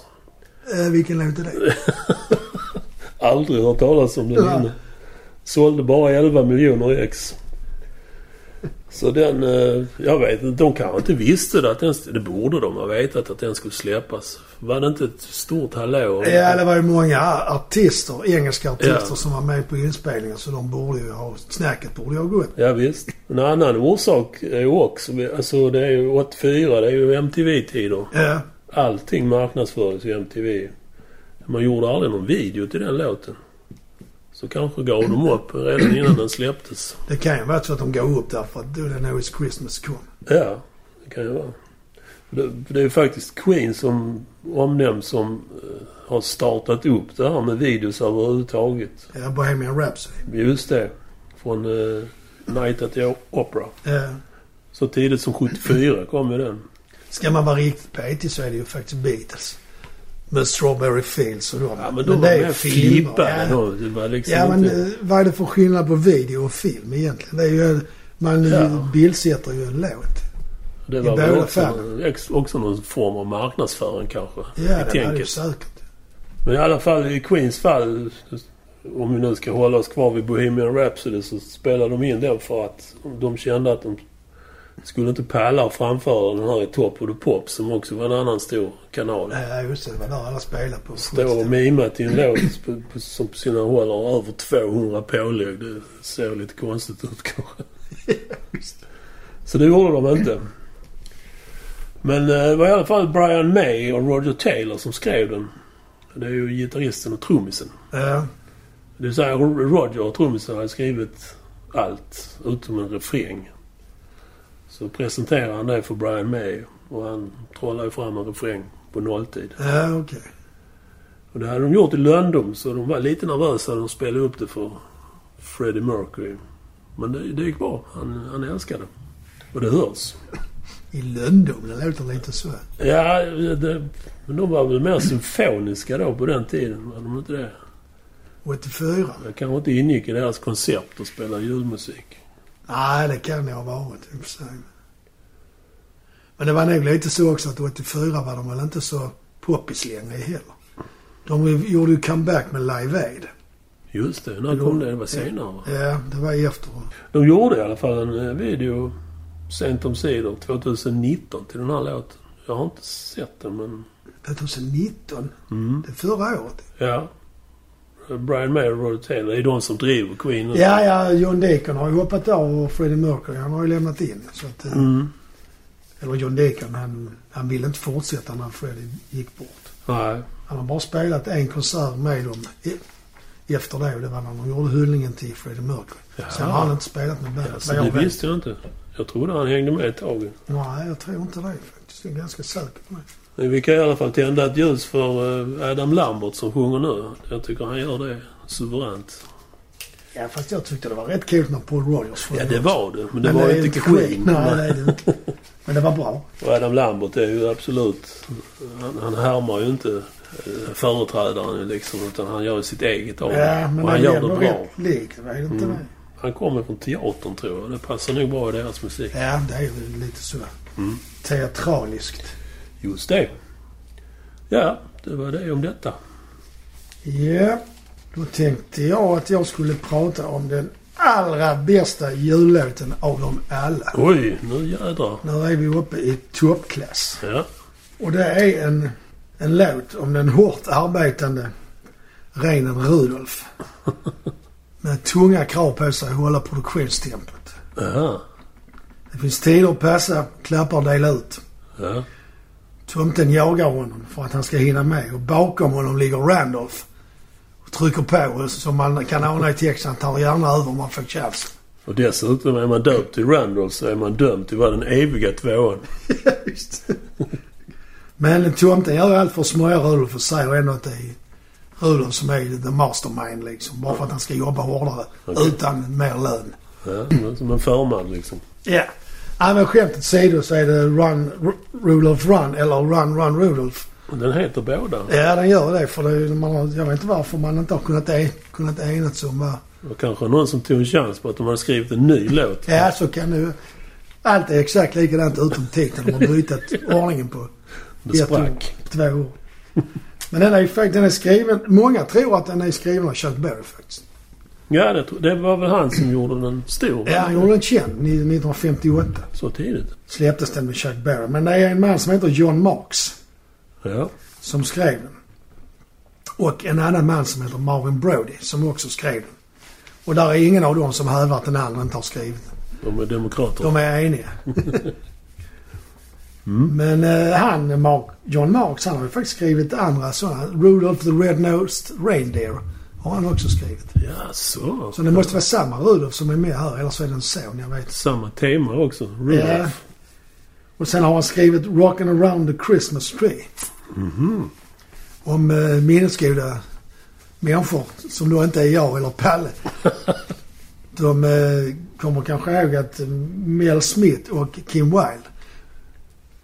Speaker 2: eh, vilken låt är det?
Speaker 1: Aldrig hört talas om den
Speaker 2: Ja.
Speaker 1: innan. Sålde bara 11 miljoner ex. Så den, eh, jag vet inte, de kanske inte visste det att den, det borde de ha vetat att den skulle släppas. Var det inte ett stort hallå?
Speaker 2: Ja, det var ju många artister, engelska artister
Speaker 1: Ja.
Speaker 2: som var med på inspelningen så de borde ju ha... Snacket borde ju ha gått.
Speaker 1: Ja, visst. En annan orsak är ju också, alltså det är ju 84, det är ju MTV-tider.
Speaker 2: Ja,
Speaker 1: Allting marknadsfördes i MTV. Man gjorde aldrig någon video till den låten. Så kanske gav de upp redan innan den släpptes.
Speaker 2: det kan ju vara så att de gav upp därför att Do They Know It's Christmas kom.
Speaker 1: Ja, det kan ju vara. Det, det är ju faktiskt Queen som omnämns som eh, har startat upp det här med videos överhuvudtaget.
Speaker 2: Ja, Bohemian Rhapsody.
Speaker 1: Just det. Från uh, Night at the Opera.
Speaker 2: Ja.
Speaker 1: Så tidigt som 74 kom ju den.
Speaker 2: Ska man vara riktigt petig så är det ju faktiskt Beatles. Med Strawberry Fields och dem.
Speaker 1: Ja, men då var
Speaker 2: det är
Speaker 1: de mer
Speaker 2: filmer. Ja.
Speaker 1: Det var liksom
Speaker 2: ja men
Speaker 1: inte...
Speaker 2: eh, vad är det för skillnad på video och film egentligen? Det är ju... Man
Speaker 1: Ja.
Speaker 2: ja. bildsätter ju en låt.
Speaker 1: Det
Speaker 2: I
Speaker 1: var väl också,
Speaker 2: fallen.
Speaker 1: också någon form av marknadsföring kanske.
Speaker 2: Ja,
Speaker 1: I
Speaker 2: det var det
Speaker 1: tänket.
Speaker 2: säkert.
Speaker 1: Men i alla fall i Queens fall, om vi nu ska hålla oss kvar vid Bohemian Rhapsody, så spelade de in den för att de kände att de skulle inte palla att framföra den här i Top of the Pop som också var en annan stor kanal.
Speaker 2: Ja, just det. Det var där alla spelade på.
Speaker 1: Står och mimar till en låt på, på, som på sina håll har över 200 pålägg. Det ser lite konstigt ut kanske. Så det gjorde de inte. Men eh, det var i alla fall Brian May och Roger Taylor som skrev den. Det är ju gitarristen och trummisen.
Speaker 2: Ja,
Speaker 1: Det vill säga Roger och trummisen hade skrivit allt utom en refräng. Så presenterade han det för Brian May och han trollade ju fram en refräng på nolltid.
Speaker 2: ja okej.
Speaker 1: Och det hade de gjort i lönndom så de var lite nervösa när de spelade upp det för Freddie Mercury. Men det, det gick bra. Han, han älskade det. Och det hörs.
Speaker 2: I lönndom, det låter lite så.
Speaker 1: Ja, det, men de var väl mer symfoniska då på den tiden. Var de inte det?
Speaker 2: 84?
Speaker 1: Det kanske inte ingick i deras koncept att spela julmusik.
Speaker 2: Nej, det kan det ha varit i och för sig. Men det var nog lite så också att 84 var de väl inte så poppis längre heller. De gjorde ju comeback med Live Aid.
Speaker 1: Just det. När kom det? Det var senare va?
Speaker 2: Ja, det var efter.
Speaker 1: De gjorde i alla fall en eh, video sent om sidor 2019 till den här låten. Jag har inte sett den men...
Speaker 2: 2019?
Speaker 1: Mm.
Speaker 2: Det är förra året.
Speaker 1: Ja. Brian May och Roger Taylor är de som driver Queen nu.
Speaker 2: Ja, ja, John Deacon har ju hoppat av och Freddie Mercury, han har ju lämnat in. Så att, eh,
Speaker 1: Mm.
Speaker 2: Eller John Deacon, han, han ville inte fortsätta när Freddie gick bort.
Speaker 1: Nej.
Speaker 2: Han har bara spelat en konsert med dem i, efter det och det var när de gjorde hyllningen till Freddie Mercury.
Speaker 1: Jaha.
Speaker 2: Sen har han inte spelat med bandet. Vad
Speaker 1: det visste jag inte. Jag trodde han hängde med ett tag.
Speaker 2: Nej, jag tror inte det faktiskt. Jag är ganska säker på det.
Speaker 1: Vi kan i alla fall tända ett ljus för eh, Adam Lambert som sjunger nu. Jag tycker han gör det suveränt.
Speaker 2: Ja, fast jag tyckte det var rätt kul när Paul Rogers
Speaker 1: Ja, det var det. Men det
Speaker 2: Men
Speaker 1: var ju inte Queen.
Speaker 2: Nej, det är det inte. Men det var bra.
Speaker 1: Och Adam Lambert är ju absolut... Han, han härmar ju inte eh, företrädaren liksom. Utan han gör sitt eget av det.
Speaker 2: Ja, men
Speaker 1: Och han
Speaker 2: det
Speaker 1: gör det bra.
Speaker 2: rätt likt. Är det inte
Speaker 1: Mm.
Speaker 2: det?
Speaker 1: Han kommer från teatern tror jag. Det passar nog bra i deras musik.
Speaker 2: Ja, det är ju lite så.
Speaker 1: Mm.
Speaker 2: Teatraliskt.
Speaker 1: Just det. Ja, det var det om detta.
Speaker 2: Ja, då tänkte jag att jag skulle prata om den allra bästa jullåten av dem alla.
Speaker 1: Oj, nu jädrar.
Speaker 2: Nu är vi uppe i toppklass.
Speaker 1: Ja.
Speaker 2: Och det är en, en låt om den hårt arbetande Reinen Rudolf. Med tunga krav på sig att hålla produktionstempot.
Speaker 1: Aha.
Speaker 2: Det finns tider att passa, klappar dela ut.
Speaker 1: Ja.
Speaker 2: Tomten jagar honom för att han ska hinna med och bakom honom ligger Randolph. Och trycker på som man kan ana i texten, han tar gärna över om man får chansen.
Speaker 1: Och dessutom är man döpt till Randolph så är man dömd till vara den eviga tvåan.
Speaker 2: Visst. Men tomten gör allt för att smörja Rudolf och säger ändå att det är Rudolf som är the mastermind liksom. Bara för att han ska jobba hårdare
Speaker 1: Okej.
Speaker 2: utan mer lön.
Speaker 1: Ja, som en förman liksom.
Speaker 2: Ja. Ja men skämt åsido så är det Run Rudolph Run eller Run Run Rudolph.
Speaker 1: Den heter båda.
Speaker 2: Ja den gör det för det, man jag vet inte varför man inte har kunnat, e- kunnat enats om vad...
Speaker 1: Och kanske någon som tog en chans på att de hade skrivit en ny låt.
Speaker 2: Ja så kan det Allt är exakt likadant utom titeln. De har bytt ordningen på
Speaker 1: Det sprack.
Speaker 2: två år. Men den är ju faktiskt, den är skriven, många tror att den är skriven av Chuck Berry faktiskt.
Speaker 1: Ja, det, det var väl han som gjorde den stor?
Speaker 2: Ja, han gjorde den känd 1958.
Speaker 1: Så tidigt?
Speaker 2: Släpptes den med Chuck Berry. Men det är en man som heter John Marks
Speaker 1: Ja.
Speaker 2: som skrev den. Och en annan man som heter Marvin Brody som också skrev den. Och där är ingen av dem som hävdar att den andra inte har skrivit den.
Speaker 1: De är demokrater.
Speaker 2: De är eniga. Men eh, han, Mark, John Marks, han har ju faktiskt skrivit andra sådana. Rudolph the Red-Nosed Reindeer har han också skrivit.
Speaker 1: Ja, så.
Speaker 2: Så det måste vara samma Rudolf som är med här, eller så är det en son, jag vet.
Speaker 1: Samma tema också.
Speaker 2: Ja.
Speaker 1: Rudolph.
Speaker 2: Och sen har han skrivit Rockin' around the Christmas tree.
Speaker 1: Mhm.
Speaker 2: Om eh, minnesgoda människor som då inte är jag eller Palle. De eh, kommer kanske ihåg att eh, Mel Smith och Kim Wilde,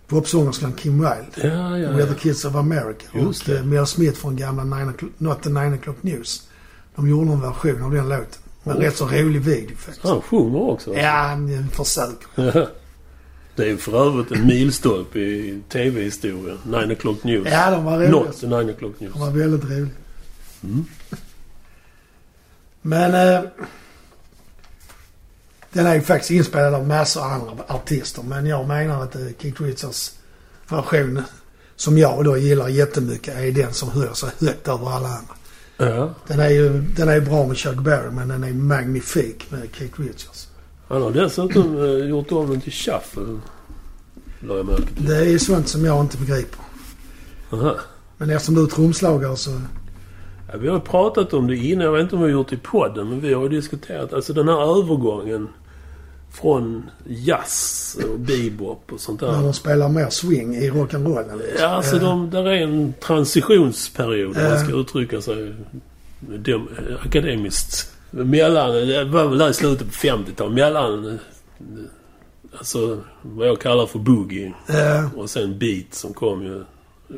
Speaker 2: popsångerskan Kim Wilde,
Speaker 1: Ja, ja,
Speaker 2: We're
Speaker 1: ja.
Speaker 2: the Kids of America
Speaker 1: Just
Speaker 2: och
Speaker 1: det.
Speaker 2: eh, Mel Smith från gamla Nine Not the Nine O'Clock News. De gjorde en version av den låten. Med
Speaker 1: Oh.
Speaker 2: rätt så rolig video faktiskt.
Speaker 1: Han sjunger också.
Speaker 2: Ja, han försöker.
Speaker 1: Det är för övrigt en milstolpe i tv-historia. 9 o'clock news.
Speaker 2: Ja, de var roliga.
Speaker 1: Not the 9 o'clock news.
Speaker 2: De var väldigt roliga.
Speaker 1: Mm.
Speaker 2: Men... Eh, den är ju faktiskt inspelad av massor av andra artister. Men jag menar att eh, Keith Richards version, som jag då gillar jättemycket, är den som höjer sig högt över alla andra.
Speaker 1: Ja.
Speaker 2: Den är ju den är bra med Chuck Berry, men den är magnifik med Keith Richards.
Speaker 1: Han har dessutom eh, gjort om den till shuffle. La jag.
Speaker 2: Det är sånt som jag inte begriper.
Speaker 1: Aha.
Speaker 2: Men eftersom du är trumslagare så...
Speaker 1: Ja, vi har pratat om det innan. Jag vet inte om vi har gjort det i podden. Men vi har diskuterat alltså den här övergången från jazz och bebop och sånt
Speaker 2: När
Speaker 1: där.
Speaker 2: de spelar mer swing i rock'n'rollen. Liksom.
Speaker 1: Ja, alltså
Speaker 2: Eh,
Speaker 1: de, där är en transitionsperiod om man ska uttrycka sig dem, akademiskt. Mellan, det var väl där i slutet på 50-talet. Mellan, eh, alltså vad jag kallar för boogie
Speaker 2: eh,
Speaker 1: och sen beat som kom ju.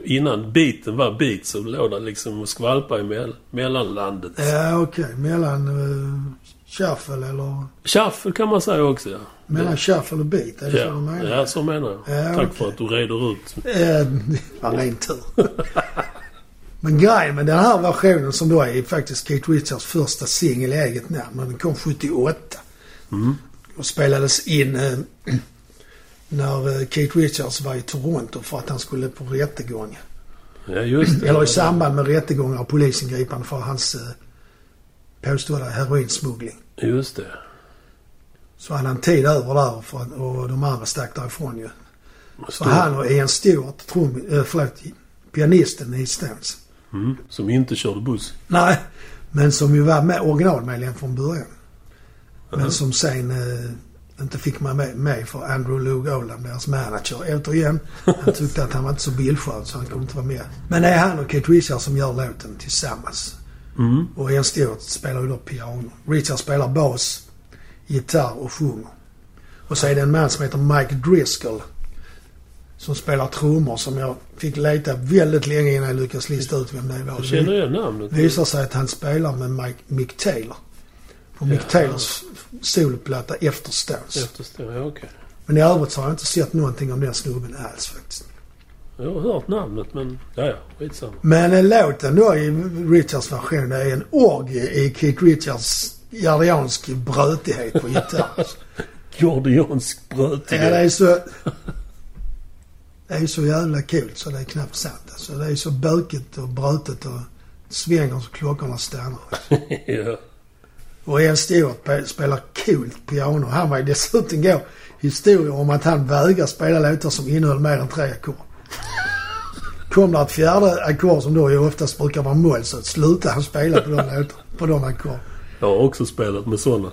Speaker 1: Innan beaten var beat så låg det liksom och skvalpa i mell, mellanlandet.
Speaker 2: Ja, okej. Mellan uh, shuffle eller...
Speaker 1: Shuffle kan man säga också ja.
Speaker 2: Mellan shuffle och beat, är det så
Speaker 1: Ja,
Speaker 2: du menar?
Speaker 1: ja, så menar jag.
Speaker 2: Ja,
Speaker 1: Tack
Speaker 2: okej.
Speaker 1: för att du reder ut.
Speaker 2: Eh, det var ren tur. Men grejen med den här versionen som då är faktiskt Keith Richards första singel i eget namn. men Den kom 78
Speaker 1: Mm.
Speaker 2: och spelades in eh, när eh, Keith Richards var i Toronto för att han skulle på rättegång.
Speaker 1: Ja, just det.
Speaker 2: Eller i samband med rättegångar och polisingripande för hans eh, påstådda heroinsmuggling.
Speaker 1: Just det.
Speaker 2: Så hade han tid över där för att, och de andra stack därifrån ju. Så han och Ian Stewart, trum, äh, förlåt, pianisten i Stones.
Speaker 1: Mm. Som inte körde buss.
Speaker 2: Nej, men som ju var med originalmedlem från början. Men
Speaker 1: Mhm.
Speaker 2: som sen eh, inte fick man med, med för Andrew Lou Oldham, deras manager. Återigen, han tyckte att han var inte så bildskön så han kunde inte vara med. Men det är han och Kate Richards som gör låten tillsammans.
Speaker 1: Mm.
Speaker 2: Och Ian Stewart spelar ju då piano. Richard spelar bas, gitarr och sjunger. Och så är det en man som heter Mike Driscoll. Som spelar trummor som jag fick leta väldigt länge innan jag lyckades lista ut vem det var.
Speaker 1: Jag känner igen namnet.
Speaker 2: Det visar sig att han spelar med Mike, Mick Taylor. På Mick
Speaker 1: Ja.
Speaker 2: Taylors soloplatta efter Stones.
Speaker 1: Efterstår, ja okej.
Speaker 2: Men i övrigt så har jag inte sett någonting om den snubben alls faktiskt.
Speaker 1: Jag har hört namnet men, ja ja, skitsamma.
Speaker 2: Men eh, låten då i Richards version är en orgie i Keith Richards jardiansk brötighet på gitarr.
Speaker 1: Gordiansk
Speaker 2: ja, det
Speaker 1: brötighet.
Speaker 2: är så... Det är så jävla coolt så det är knappt sant. Alltså, det är så bökigt och brötigt och svänger så klockorna stannar.
Speaker 1: ja.
Speaker 2: Och Ian Stewart pe- spelar coolt piano. Han var ju dessutom gå historier om att han vägrar spela låtar som innehöll mer än tre ackord. Kom det ett fjärde ackord som då oftast brukar vara moll så slutade han spela på de låtarna, på de ackord.
Speaker 1: Jag har också spelat med sådana.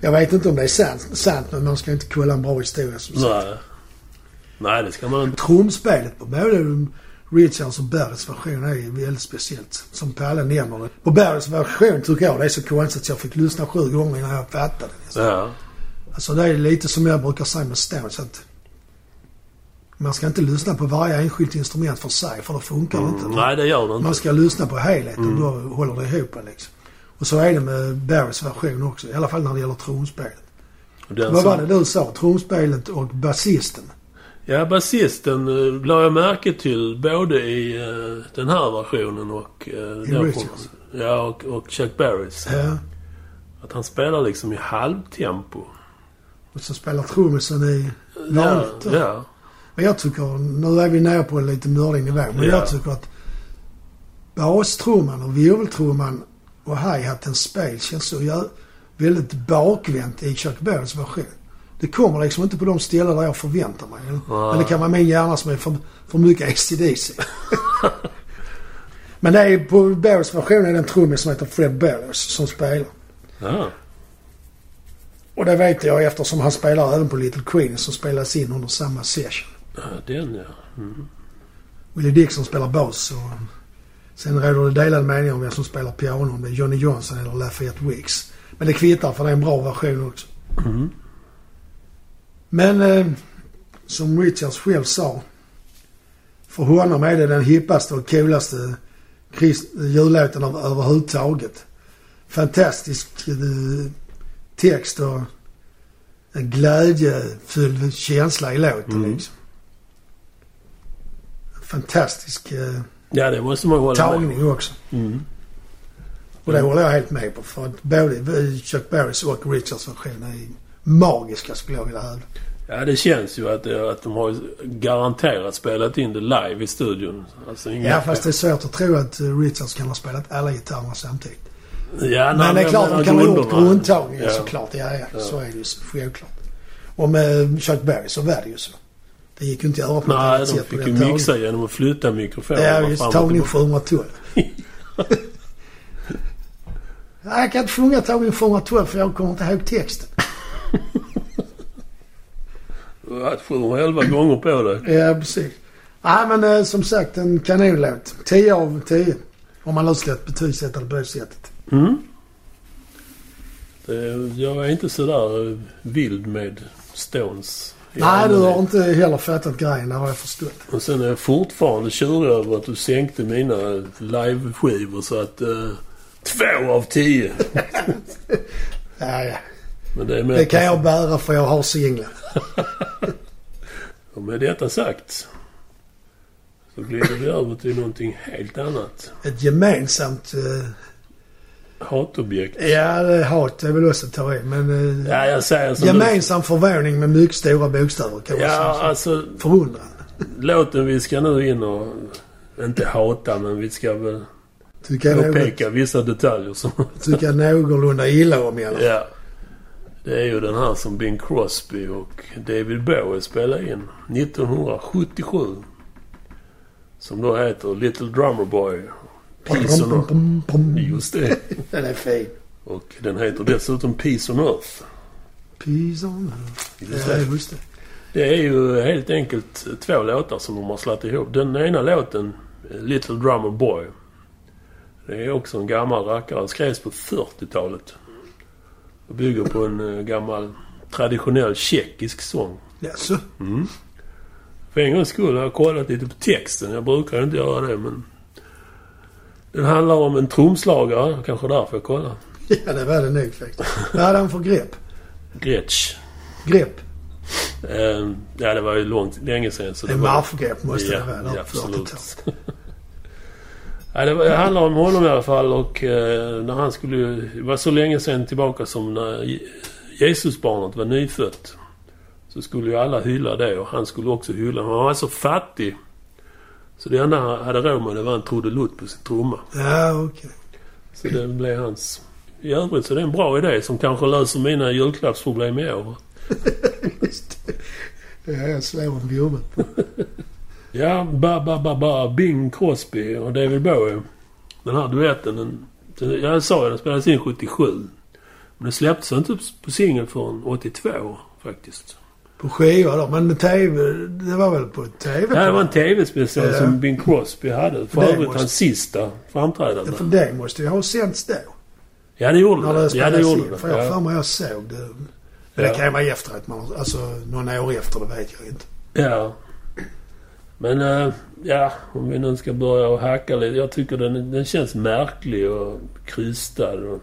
Speaker 2: Jag vet inte om det är sant, sant men man ska inte kolla en bra historia som sagt.
Speaker 1: Nej. Nej, det ska man inte.
Speaker 2: Trumspelet på både Richards och Barrys version är väldigt speciellt. Som Palle nämner det. På Barrys version tycker jag det är så konstigt att jag fick lyssna sju gånger innan jag fattade det.
Speaker 1: Ja.
Speaker 2: Alltså det är lite som jag brukar säga med Stones att man ska inte lyssna på varje enskilt instrument för sig för då funkar det inte.
Speaker 1: Mm, nej, det gör det
Speaker 2: Man
Speaker 1: inte.
Speaker 2: ska lyssna på helheten
Speaker 1: Mm.
Speaker 2: då håller det ihop liksom. Och så är det med Barrys version också. I alla fall när det gäller
Speaker 1: den
Speaker 2: Vad
Speaker 1: som-
Speaker 2: var det du sa? Trumspelet och basisten?
Speaker 1: Ja, basisten uh, la jag märke till både i eh, den här versionen och... Uh,
Speaker 2: I Richards?
Speaker 1: Ja, och, och Chuck Berrys.
Speaker 2: Ja.
Speaker 1: Att han spelar liksom i halvtempo.
Speaker 2: Och så spelar trummisen i
Speaker 1: Ja,
Speaker 2: vanligt.
Speaker 1: ja.
Speaker 2: Men jag tycker, nu är vi nere på en lite nördig nivå, men
Speaker 1: Ja.
Speaker 2: jag tycker att bastrumman och virveltrumman och hi-hatens spel känns så väldigt bakvänt i Chuck Berrys version. Det kommer liksom inte på de ställen där jag förväntar mig. Men det kan vara min hjärna som är för, för mycket ACDC. Men det är på Berrys version är det en trummis som heter Fred Berrios som spelar.
Speaker 1: Ja.
Speaker 2: Och det vet jag eftersom han spelar även på Little Queen som spelas in under samma session.
Speaker 1: Den ja. Mm.
Speaker 2: Willie Dixon spelar bas och sen råder det delade meningar om vem som spelar piano. Om det är Johnny Johnson eller Lafayette Wicks. Men det kvittar för det är en bra version också.
Speaker 1: Mm.
Speaker 2: Men eh, som Richards själv sa. För honom är det den hippaste och coolaste jullåten av, överhuvudtaget. Fantastisk eh, text och en glädjefylld känsla i låten
Speaker 1: Mm.
Speaker 2: liksom. Fantastisk eh,
Speaker 1: Ja, det måste man hålla med
Speaker 2: tagning också.
Speaker 1: mm.
Speaker 2: Och det håller jag helt med på. För att både Chuck Berrys och Richards versioner är magiska skulle jag vilja hävda.
Speaker 1: Ja, det känns ju att, det, att de har garanterat spelat in det live i studion. Alltså, inga-
Speaker 2: Ja, fast det är svårt att tro att eh, Richards kan ha spelat alla gitarrerna samtidigt.
Speaker 1: Ja,
Speaker 2: Men det är klart de kan ha gjort grundtagningen
Speaker 1: Ja.
Speaker 2: såklart. Ja, ja,
Speaker 1: Ja.
Speaker 2: Så är det ju självklart. Och med Chuck Berry så var det ju så. Det gick ju inte att göra på något
Speaker 1: Nej, de
Speaker 2: sätt på
Speaker 1: fick ju mixa genom att flytta mikrofonen
Speaker 2: Ja, visst. Tagning
Speaker 1: tillbaka.
Speaker 2: 712. Nej, jag kan inte sjunga tagning 712 för jag kommer inte ihåg texten.
Speaker 1: Du har haft 711 gånger på dig.
Speaker 2: Ja, precis. Nej, men eh, som sagt en kanonlåt. 10 av 10. Om man nu ska betygsätta det på det sättet.
Speaker 1: Mm. Jag är inte sådär eh, vild med Stones.
Speaker 2: Nej, du har inte heller fattat grejen. Har jag förstått.
Speaker 1: Och sen är jag fortfarande tjurig över att du sänkte mina live-skivor så att... Eh, två av tio!
Speaker 2: Ja, ja.
Speaker 1: Men det är
Speaker 2: Det kan jag bära för jag har singlar.
Speaker 1: Och med detta sagt så glider vi över till någonting helt annat.
Speaker 2: Ett gemensamt... eh,
Speaker 1: Hatobjekt.
Speaker 2: ja, hat. Är väl också att ta i. Men... eh,
Speaker 1: Ja, jag säger som
Speaker 2: gemensam förvåning med mycket stora bokstäver kan
Speaker 1: du. Ja,
Speaker 2: säga.
Speaker 1: alltså
Speaker 2: Förundran.
Speaker 1: låten vi ska nu in och... Inte hata, men vi ska väl
Speaker 2: Tycker jag, något,
Speaker 1: påpeka vissa detaljer som...
Speaker 2: tycker jag någorlunda illa om i alla fall.
Speaker 1: ja. Det är ju den här som Bing Crosby och David Bowie spelade in 1977. Som då heter Little Drummer Boy. Peace on Earth. Just det.
Speaker 2: Den är fin.
Speaker 1: Och den heter dessutom Peace on Earth.
Speaker 2: Peace on earth.
Speaker 1: Just
Speaker 2: Ja,
Speaker 1: det.
Speaker 2: just det.
Speaker 1: Det är ju helt enkelt två låtar som de har slagit ihop. Den ena låten, Little Drummer Boy. Det är också en gammal rackare. Skrevs på 40-talet. Och bygger på en eh, gammal traditionell tjeckisk sång.
Speaker 2: Jaså?
Speaker 1: Mm. För en gångs skull har jag kollat lite på texten. Jag brukar inte göra det men... Den handlar om en trumslagare. Kanske därför jag kollar.
Speaker 2: Ja, det var det nog faktiskt. Vad hade han för grepp?
Speaker 1: Gretsch.
Speaker 2: Grepp?
Speaker 1: Eh, ja, det var ju långt, länge sedan. Så
Speaker 2: Det är
Speaker 1: var...
Speaker 2: marschgrepp måste
Speaker 1: ja,
Speaker 2: det vara.
Speaker 1: ja,
Speaker 2: där på 40-talet.
Speaker 1: absolut. ja, det, var, det handlar om honom i alla fall och eh, när han skulle... Det var så länge sedan tillbaka som när Je- Jesusbarnet var nyfött. Så skulle ju alla hylla det och han skulle också hylla. Han var så fattig. Så det enda han hade råd med det var en trudelutt på sin trumma.
Speaker 2: Ja, okej.
Speaker 1: Så det blev hans... I övrigt så är det en bra idé som kanske löser mina julklappsproblem i år.
Speaker 2: Just det. Ja, jag slår en gubbe.
Speaker 1: Ja, ba, ba, ba, ba, Bing Crosby och David Bowie. Den här duetten, den, den, jag sa ju den spelades in 77. Men den släpptes inte på singel förrän 82 faktiskt.
Speaker 2: På skiva då. Men TV, det var väl på TV?
Speaker 1: Det här var en tv-special
Speaker 2: Ja.
Speaker 1: som Bing Crosby hade. För
Speaker 2: Det
Speaker 1: övrigt
Speaker 2: måste-
Speaker 1: hans sista framträdande.
Speaker 2: För det måste ju ha sänts då.
Speaker 1: Ja, det gjorde
Speaker 2: När
Speaker 1: det.
Speaker 2: det
Speaker 1: Ja, det gjorde
Speaker 2: in.
Speaker 1: det.
Speaker 2: För jag
Speaker 1: Ja.
Speaker 2: för mig jag såg det. Men
Speaker 1: Ja.
Speaker 2: det kan ju vara efteråt. Man, alltså några år efter, det vet jag inte.
Speaker 1: Ja. Men eh, ja, om vi nu ska börja och hacka lite. Jag tycker den, den känns märklig och krystad och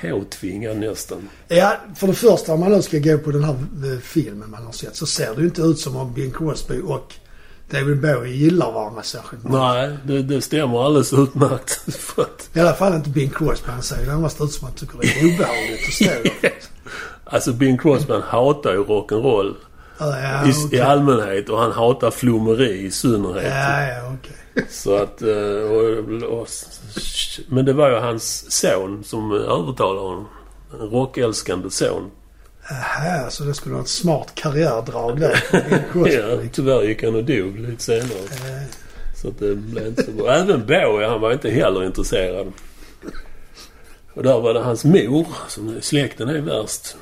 Speaker 1: påtvingad nästan.
Speaker 2: Ja, för det första om man nu ska gå på den här eh, filmen man har sett så ser det ju inte ut som om Bing Crosby och David Bowie gillar varandra särskilt mycket.
Speaker 1: Nej, det, det stämmer alldeles utmärkt.
Speaker 2: I alla fall inte Bing Crosby. Han ser ju närmast ut som att han tycker det är obehagligt att stå där.
Speaker 1: alltså Bing Crosby han hatar ju rock'n'roll
Speaker 2: Ja,
Speaker 1: i,
Speaker 2: okej.
Speaker 1: i allmänhet och han hatar flummeri i synnerhet.
Speaker 2: Ja, ja, okej.
Speaker 1: Så att... eh, Och, och, men det var ju hans son som övertalade honom. En rockälskande son.
Speaker 2: Jaha, så det skulle vara ett smart karriärdrag där.
Speaker 1: Ja, tyvärr gick han och dog lite senare.
Speaker 2: Eh,
Speaker 1: Så att det blev inte så bra. Även Bowie, han var inte heller intresserad. Och där var det hans mor, som släkten är värst.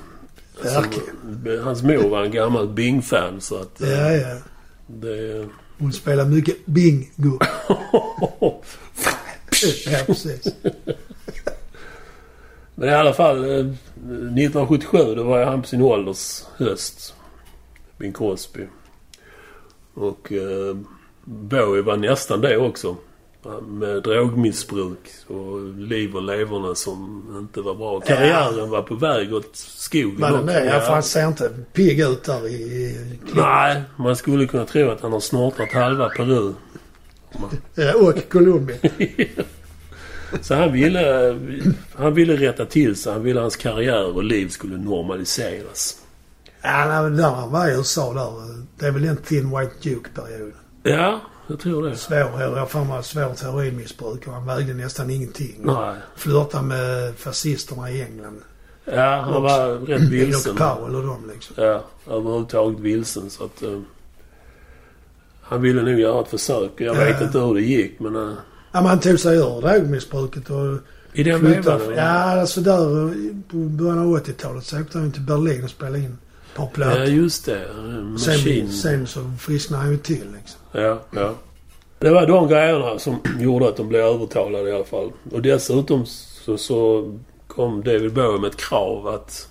Speaker 2: Verkligen.
Speaker 1: hans mor var en gammal Bing-fan så att... eh,
Speaker 2: Ja, ja.
Speaker 1: Det...
Speaker 2: Hon spelar mycket bingo. Ja, precis.
Speaker 1: Men i alla fall, eh, 1977 då var jag han på sin ålders höst. Bing Crosby. Och eh, Bowie var nästan det också. Med drogmissbruk och liv och leverna som inte var bra. Karriären var på väg åt skogen
Speaker 2: Var den det? Ja, för han ser inte pigg ut där i, i.
Speaker 1: Nej, man skulle kunna tro att han har snortat halva Peru.
Speaker 2: Ja, och Colombia.
Speaker 1: Så han ville, han ville rätta till sig. Han ville hans karriär och liv skulle normaliseras.
Speaker 2: Ja, där han var i USA där. Det är väl en Thin White Duke-period.
Speaker 1: Ja, jag tror det.
Speaker 2: Svår, jag har för mig svårt heroinmissbruk och han vägde nästan ingenting.
Speaker 1: Nej.
Speaker 2: Flörtade med fascisterna i England.
Speaker 1: Ja, han var rätt vilsen.
Speaker 2: Enoch Powell och dem liksom.
Speaker 1: Ja, överhuvudtaget vilsen. Så att... eh, han ville nog göra ett försök. Jag vet
Speaker 2: Ja.
Speaker 1: inte hur det gick men... eh,
Speaker 2: Ja, men han tog sig ur drogmissbruket och
Speaker 1: I den vevan?
Speaker 2: Ja, alltså där i- på början av 80-talet så åkte han till Berlin och spelade in par
Speaker 1: Ja, just det. Machine.
Speaker 2: sen, sen så frisknade han ju till liksom.
Speaker 1: Ja, ja. Det var de grejerna som gjorde att de blev övertalade i alla fall. Och dessutom så, så kom David Bowie med ett krav att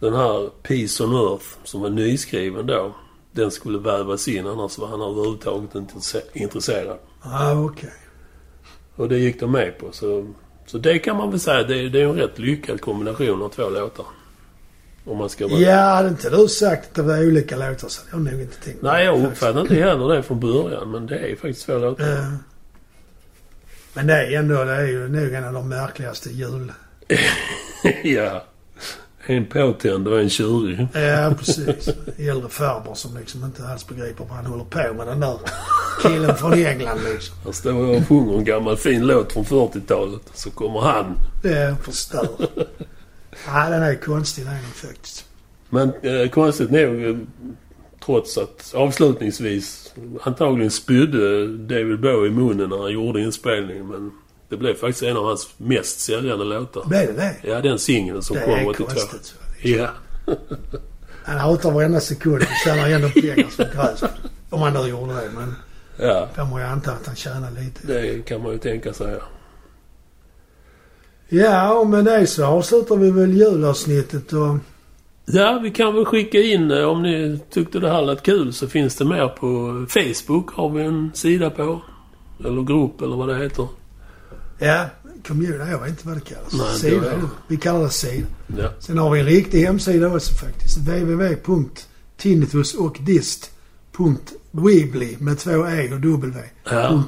Speaker 1: den här Peace on Earth, som var nyskriven då, den skulle vävas in. Annars var han överhuvudtaget inte intresse- intresserad.
Speaker 2: Ja, okej.
Speaker 1: Och det gick de med på. Så, så det kan man väl säga, det, det är en rätt lyckad kombination av två låtar. Om man ska vara...
Speaker 2: Ja, hade inte du sagt att det var olika låtar så hade jag nog inte tänkt
Speaker 1: Nej, jag uppfattade inte heller det från början. Men det är faktiskt två låtar.
Speaker 2: Eh, Men det är ändå, det är ju nog en av de märkligaste jul...
Speaker 1: ja. En påtänd och en tjurig.
Speaker 2: Ja, precis. Äldre farbror som liksom inte alls begriper vad han håller på med. Den där killen från England liksom.
Speaker 1: Här står och sjunger en gammal fin låt från 40-talet. Så kommer han.
Speaker 2: Det förstör. Ja, den är konstig den är faktiskt.
Speaker 1: Men eh, konstigt nog, eh, trots att avslutningsvis antagligen spydde David Bowie i munnen när han gjorde inspelningen. Men det blev faktiskt en av hans mest säljande låtar.
Speaker 2: Blev det det?
Speaker 1: Ja, den singeln som
Speaker 2: Det
Speaker 1: kom
Speaker 2: är
Speaker 1: 82.
Speaker 2: konstigt.
Speaker 1: Ja.
Speaker 2: Han hatar varenda sekund. Han tjänar ändå pengar som gräs. Om han nu gjorde det. Men
Speaker 1: Ja,
Speaker 2: får man ju anta att han tjänar lite.
Speaker 1: det kan man ju tänka sig. ja.
Speaker 2: Ja, och med det så avslutar vi väl julavsnittet och...
Speaker 1: Ja, vi kan väl skicka in eh, om ni tyckte det här lät kul så finns det mer på Facebook. Har vi en sida på. Eller grupp eller vad det heter.
Speaker 2: Ja, community. Jag vet inte vad det kallas.
Speaker 1: Nej,
Speaker 2: sida.
Speaker 1: jag heller.
Speaker 2: Vi kallar det sida.
Speaker 1: Ja.
Speaker 2: Sen har vi en riktig hemsida också faktiskt. www.tinnitusochdist.weebly med två e och w.
Speaker 1: Ja.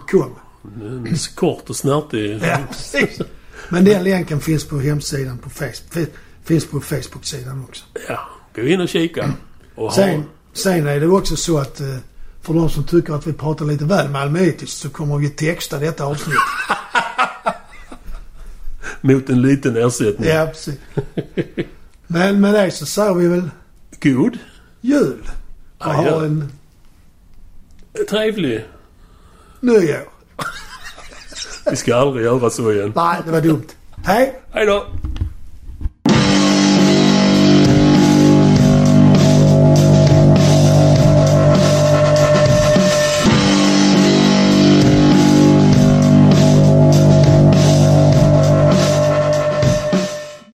Speaker 1: kort och snärtig.
Speaker 2: Ja, precis. Men den länken finns på hemsidan på Facebook. Finns på Facebook-sidan också.
Speaker 1: Ja, gå in och kika. Och
Speaker 2: Sen, sen är det också så att eh, för de som tycker att vi pratar lite väl malmöitiskt så kommer vi texta detta avsnitt.
Speaker 1: mot en liten ersättning.
Speaker 2: Ja, precis. Men med det så säger vi väl
Speaker 1: God.
Speaker 2: jul. Och
Speaker 1: Ja,
Speaker 2: ha en
Speaker 1: Trevlig.
Speaker 2: nyår.
Speaker 1: Vi ska aldrig göra så igen.
Speaker 2: Nej, det var dumt. Hej!
Speaker 1: Hej då!